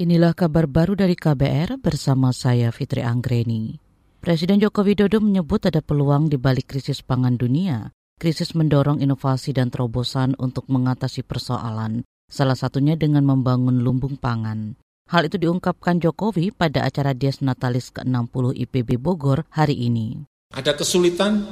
Inilah kabar baru dari KBR bersama saya Fitri Anggreni. Presiden Joko Widodo menyebut ada peluang di balik krisis pangan dunia. Krisis mendorong inovasi dan terobosan untuk mengatasi persoalan, salah satunya dengan membangun lumbung pangan. Hal itu diungkapkan Jokowi pada acara Dies Natalis ke-60 IPB Bogor hari ini. Ada kesulitan,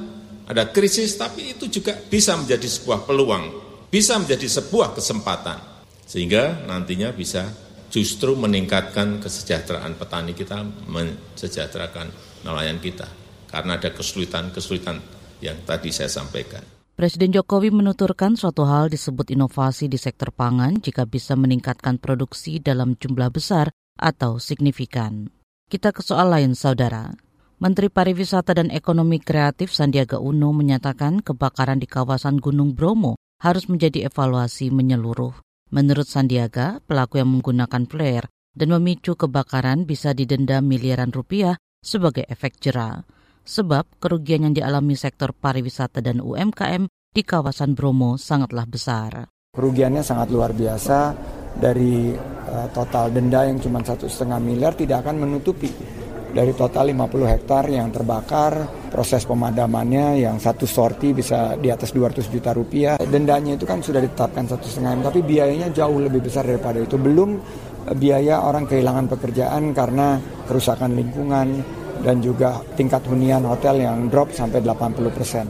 ada krisis, tapi itu juga bisa menjadi sebuah peluang, bisa menjadi sebuah kesempatan, sehingga nantinya bisa justru meningkatkan kesejahteraan petani kita, mensejahterakan nelayan kita. Karena ada kesulitan-kesulitan yang tadi saya sampaikan. Presiden Jokowi menuturkan suatu hal disebut inovasi di sektor pangan jika bisa meningkatkan produksi dalam jumlah besar atau signifikan. Kita ke soal lain, saudara. Menteri Pariwisata dan Ekonomi Kreatif Sandiaga Uno menyatakan kebakaran di kawasan Gunung Bromo harus menjadi evaluasi menyeluruh. Menurut Sandiaga, pelaku yang menggunakan flare dan memicu kebakaran bisa didenda miliaran rupiah sebagai efek jera. Sebab kerugian yang dialami sektor pariwisata dan UMKM di kawasan Bromo sangatlah besar. Kerugiannya sangat luar biasa dari uh, total denda yang cuma satu setengah miliar tidak akan menutupi dari total 50 hektar yang terbakar, proses pemadamannya yang satu sorti bisa di atas 200 juta rupiah. Dendanya itu kan sudah ditetapkan satu setengah M, tapi biayanya jauh lebih besar daripada itu. Belum eh, biaya orang kehilangan pekerjaan karena kerusakan lingkungan dan juga tingkat hunian hotel yang drop sampai 80 persen.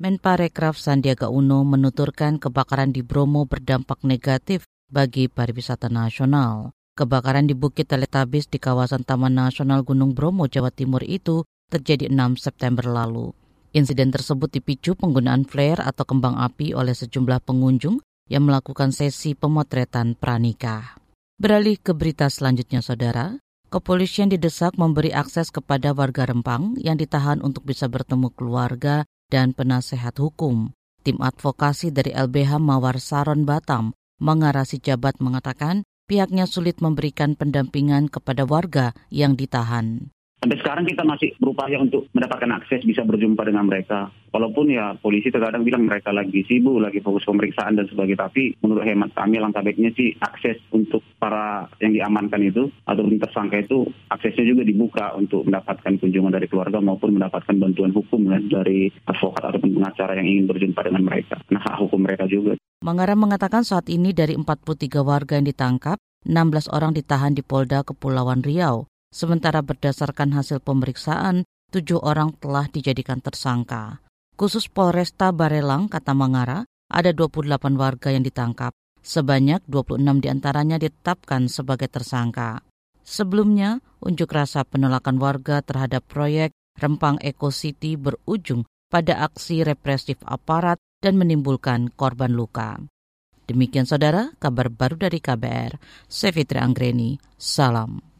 Menparekraf Sandiaga Uno menuturkan kebakaran di Bromo berdampak negatif bagi pariwisata nasional. Kebakaran di Bukit Teletabis di kawasan Taman Nasional Gunung Bromo, Jawa Timur itu terjadi 6 September lalu. Insiden tersebut dipicu penggunaan flare atau kembang api oleh sejumlah pengunjung yang melakukan sesi pemotretan pranikah. Beralih ke berita selanjutnya, Saudara. Kepolisian didesak memberi akses kepada warga Rempang yang ditahan untuk bisa bertemu keluarga dan penasehat hukum. Tim advokasi dari LBH Mawar Saron Batam mengarasi jabat mengatakan pihaknya sulit memberikan pendampingan kepada warga yang ditahan. Sampai sekarang kita masih berupaya untuk mendapatkan akses bisa berjumpa dengan mereka. Walaupun ya polisi terkadang bilang mereka lagi sibuk, lagi fokus pemeriksaan dan sebagainya. Tapi menurut hemat kami langkah baiknya sih akses untuk para yang diamankan itu atau tersangka itu aksesnya juga dibuka untuk mendapatkan kunjungan dari keluarga maupun mendapatkan bantuan hukum kan, dari advokat ataupun pengacara yang ingin berjumpa dengan mereka. Nah hak hukum mereka juga. Mangara mengatakan saat ini dari 43 warga yang ditangkap, 16 orang ditahan di Polda Kepulauan Riau. Sementara berdasarkan hasil pemeriksaan, tujuh orang telah dijadikan tersangka. Khusus Polresta Barelang, kata Mangara, ada 28 warga yang ditangkap. Sebanyak 26 di antaranya ditetapkan sebagai tersangka. Sebelumnya, unjuk rasa penolakan warga terhadap proyek Rempang Eco City berujung pada aksi represif aparat dan menimbulkan korban luka. Demikian saudara, kabar baru dari KBR. Saya Fitri Anggreni, salam.